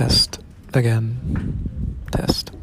Test again. Test.